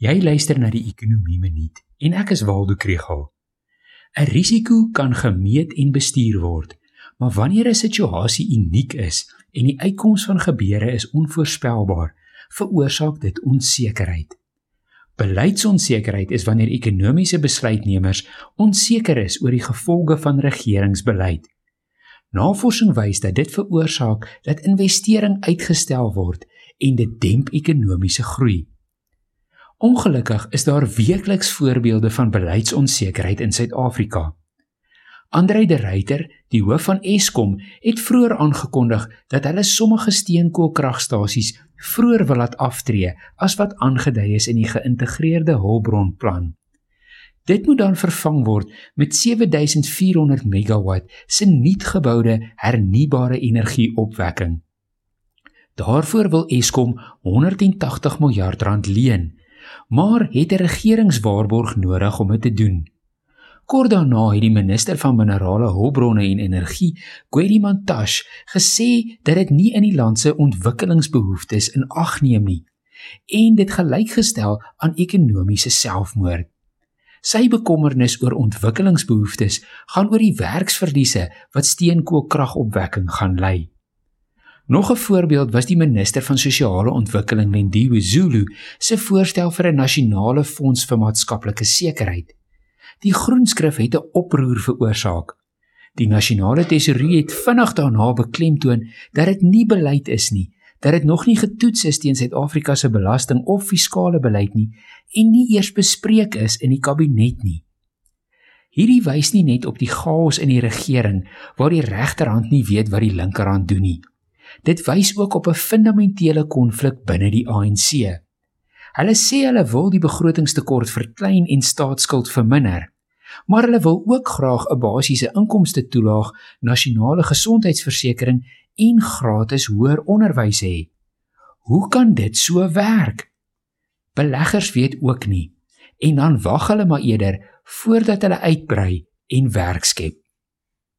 Jy luister na die Ekonomie Minuut en ek is Waldo Krugel. 'n Risiko kan gemeet en bestuur word, maar wanneer 'n situasie uniek is en die uitkoms van gebeure is onvoorspelbaar, veroorsaak dit onsekerheid. Beleidsonsekerheid is wanneer ekonomiese besluitnemers onseker is oor die gevolge van regeringsbeleid. Navorsing wys dat dit veroorsaak dat investering uitgestel word en dit demp ekonomiese groei. Ongelukkig is daar weekliks voorbeelde van beleidsonsekerheid in Suid-Afrika. Andrei de Ruyter, die hoof van Eskom, het vroeër aangekondig dat hulle sommige steenkoolkragstasies vroeër wil laat aftree as wat aangedui is in die geïntegreerde hulpbronplan. Dit moet dan vervang word met 7400 megawatt se nuutgeboude hernubare energieopwekking. Daarvoor wil Eskom 180 miljard rand leen maar het 'n regeringswaarborg nodig om dit te doen. Kort daarna het die minister van minerale hulpbronne en energie, Gwedi Mantashe, gesê dat dit nie in die land se ontwikkelingsbehoeftes in ag neem nie en dit gelykgestel aan ekonomiese selfmoord. Sy bekommernis oor ontwikkelingsbehoeftes gaan oor die werksverliese wat steenkoolkragopwekking gaan lei. Nog 'n voorbeeld was die minister van sosiale ontwikkeling Lendiwe Zulu se voorstel vir 'n nasionale fonds vir maatskaplike sekerheid. Die groenskrif het 'n oproer veroorsaak. Die nasionale tesourier het vinnig daarna beklemtoon dat dit nie beleid is nie, dat dit nog nie getoets is teen Suid-Afrika se belasting of fiskale beleid nie en nie eers bespreek is in die kabinet nie. Hierdie wys nie net op die chaos in die regering waar die regterhand nie weet wat die linkerhand doen nie. Dit wys ook op 'n fundamentele konflik binne die ANC. Hulle sê hulle wil die begrotingstekort verklein en staatsskuld verminder, maar hulle wil ook graag 'n basiese inkomste toelaag, nasionale gesondheidsversekering en gratis hoër onderwys hê. Hoe kan dit so werk? Beleggers weet ook nie en dan wag hulle maar eerder voordat hulle uitbrei en werk skep.